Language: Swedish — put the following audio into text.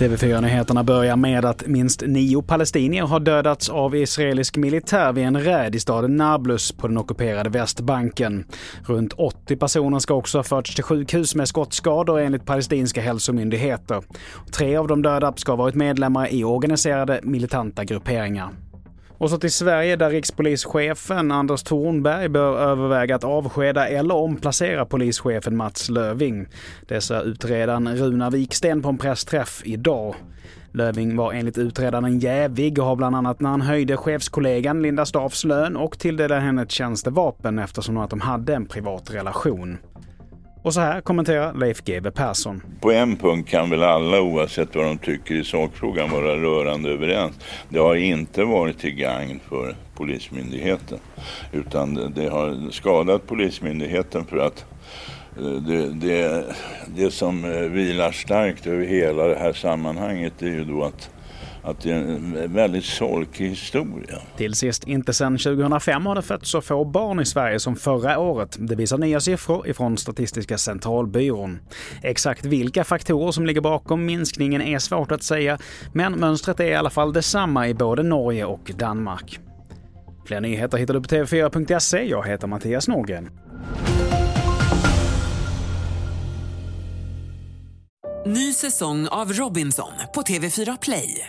TV4-nyheterna börjar med att minst nio palestinier har dödats av israelisk militär vid en räd i staden Nablus på den ockuperade Västbanken. Runt 80 personer ska också ha förts till sjukhus med skottskador enligt palestinska hälsomyndigheter. Tre av de döda ska ha varit medlemmar i organiserade militanta grupperingar. Och så till Sverige där rikspolischefen Anders Thornberg bör överväga att avskeda eller omplacera polischefen Mats Löving. Dessa utredaren Runa Viksten på en pressträff idag. Löving var enligt utredaren jävig och har bland annat när han höjde chefskollegan Linda Staffs lön och tilldelade henne ett tjänstevapen eftersom att de hade en privat relation. Och så här kommenterar Leif GW Persson. På en punkt kan väl alla oavsett vad de tycker i sakfrågan vara rörande överens. Det har inte varit till gagn för Polismyndigheten utan det har skadat Polismyndigheten för att eh, det, det, det som eh, vilar starkt över hela det här sammanhanget är ju då att att det är en väldigt solkig historia. Till sist, inte sedan 2005 har det fötts så få barn i Sverige som förra året. Det visar nya siffror ifrån Statistiska centralbyrån. Exakt vilka faktorer som ligger bakom minskningen är svårt att säga, men mönstret är i alla fall detsamma i både Norge och Danmark. Fler nyheter hittar du på tv4.se. Jag heter Mattias Norgren. Ny säsong av Robinson på TV4 Play.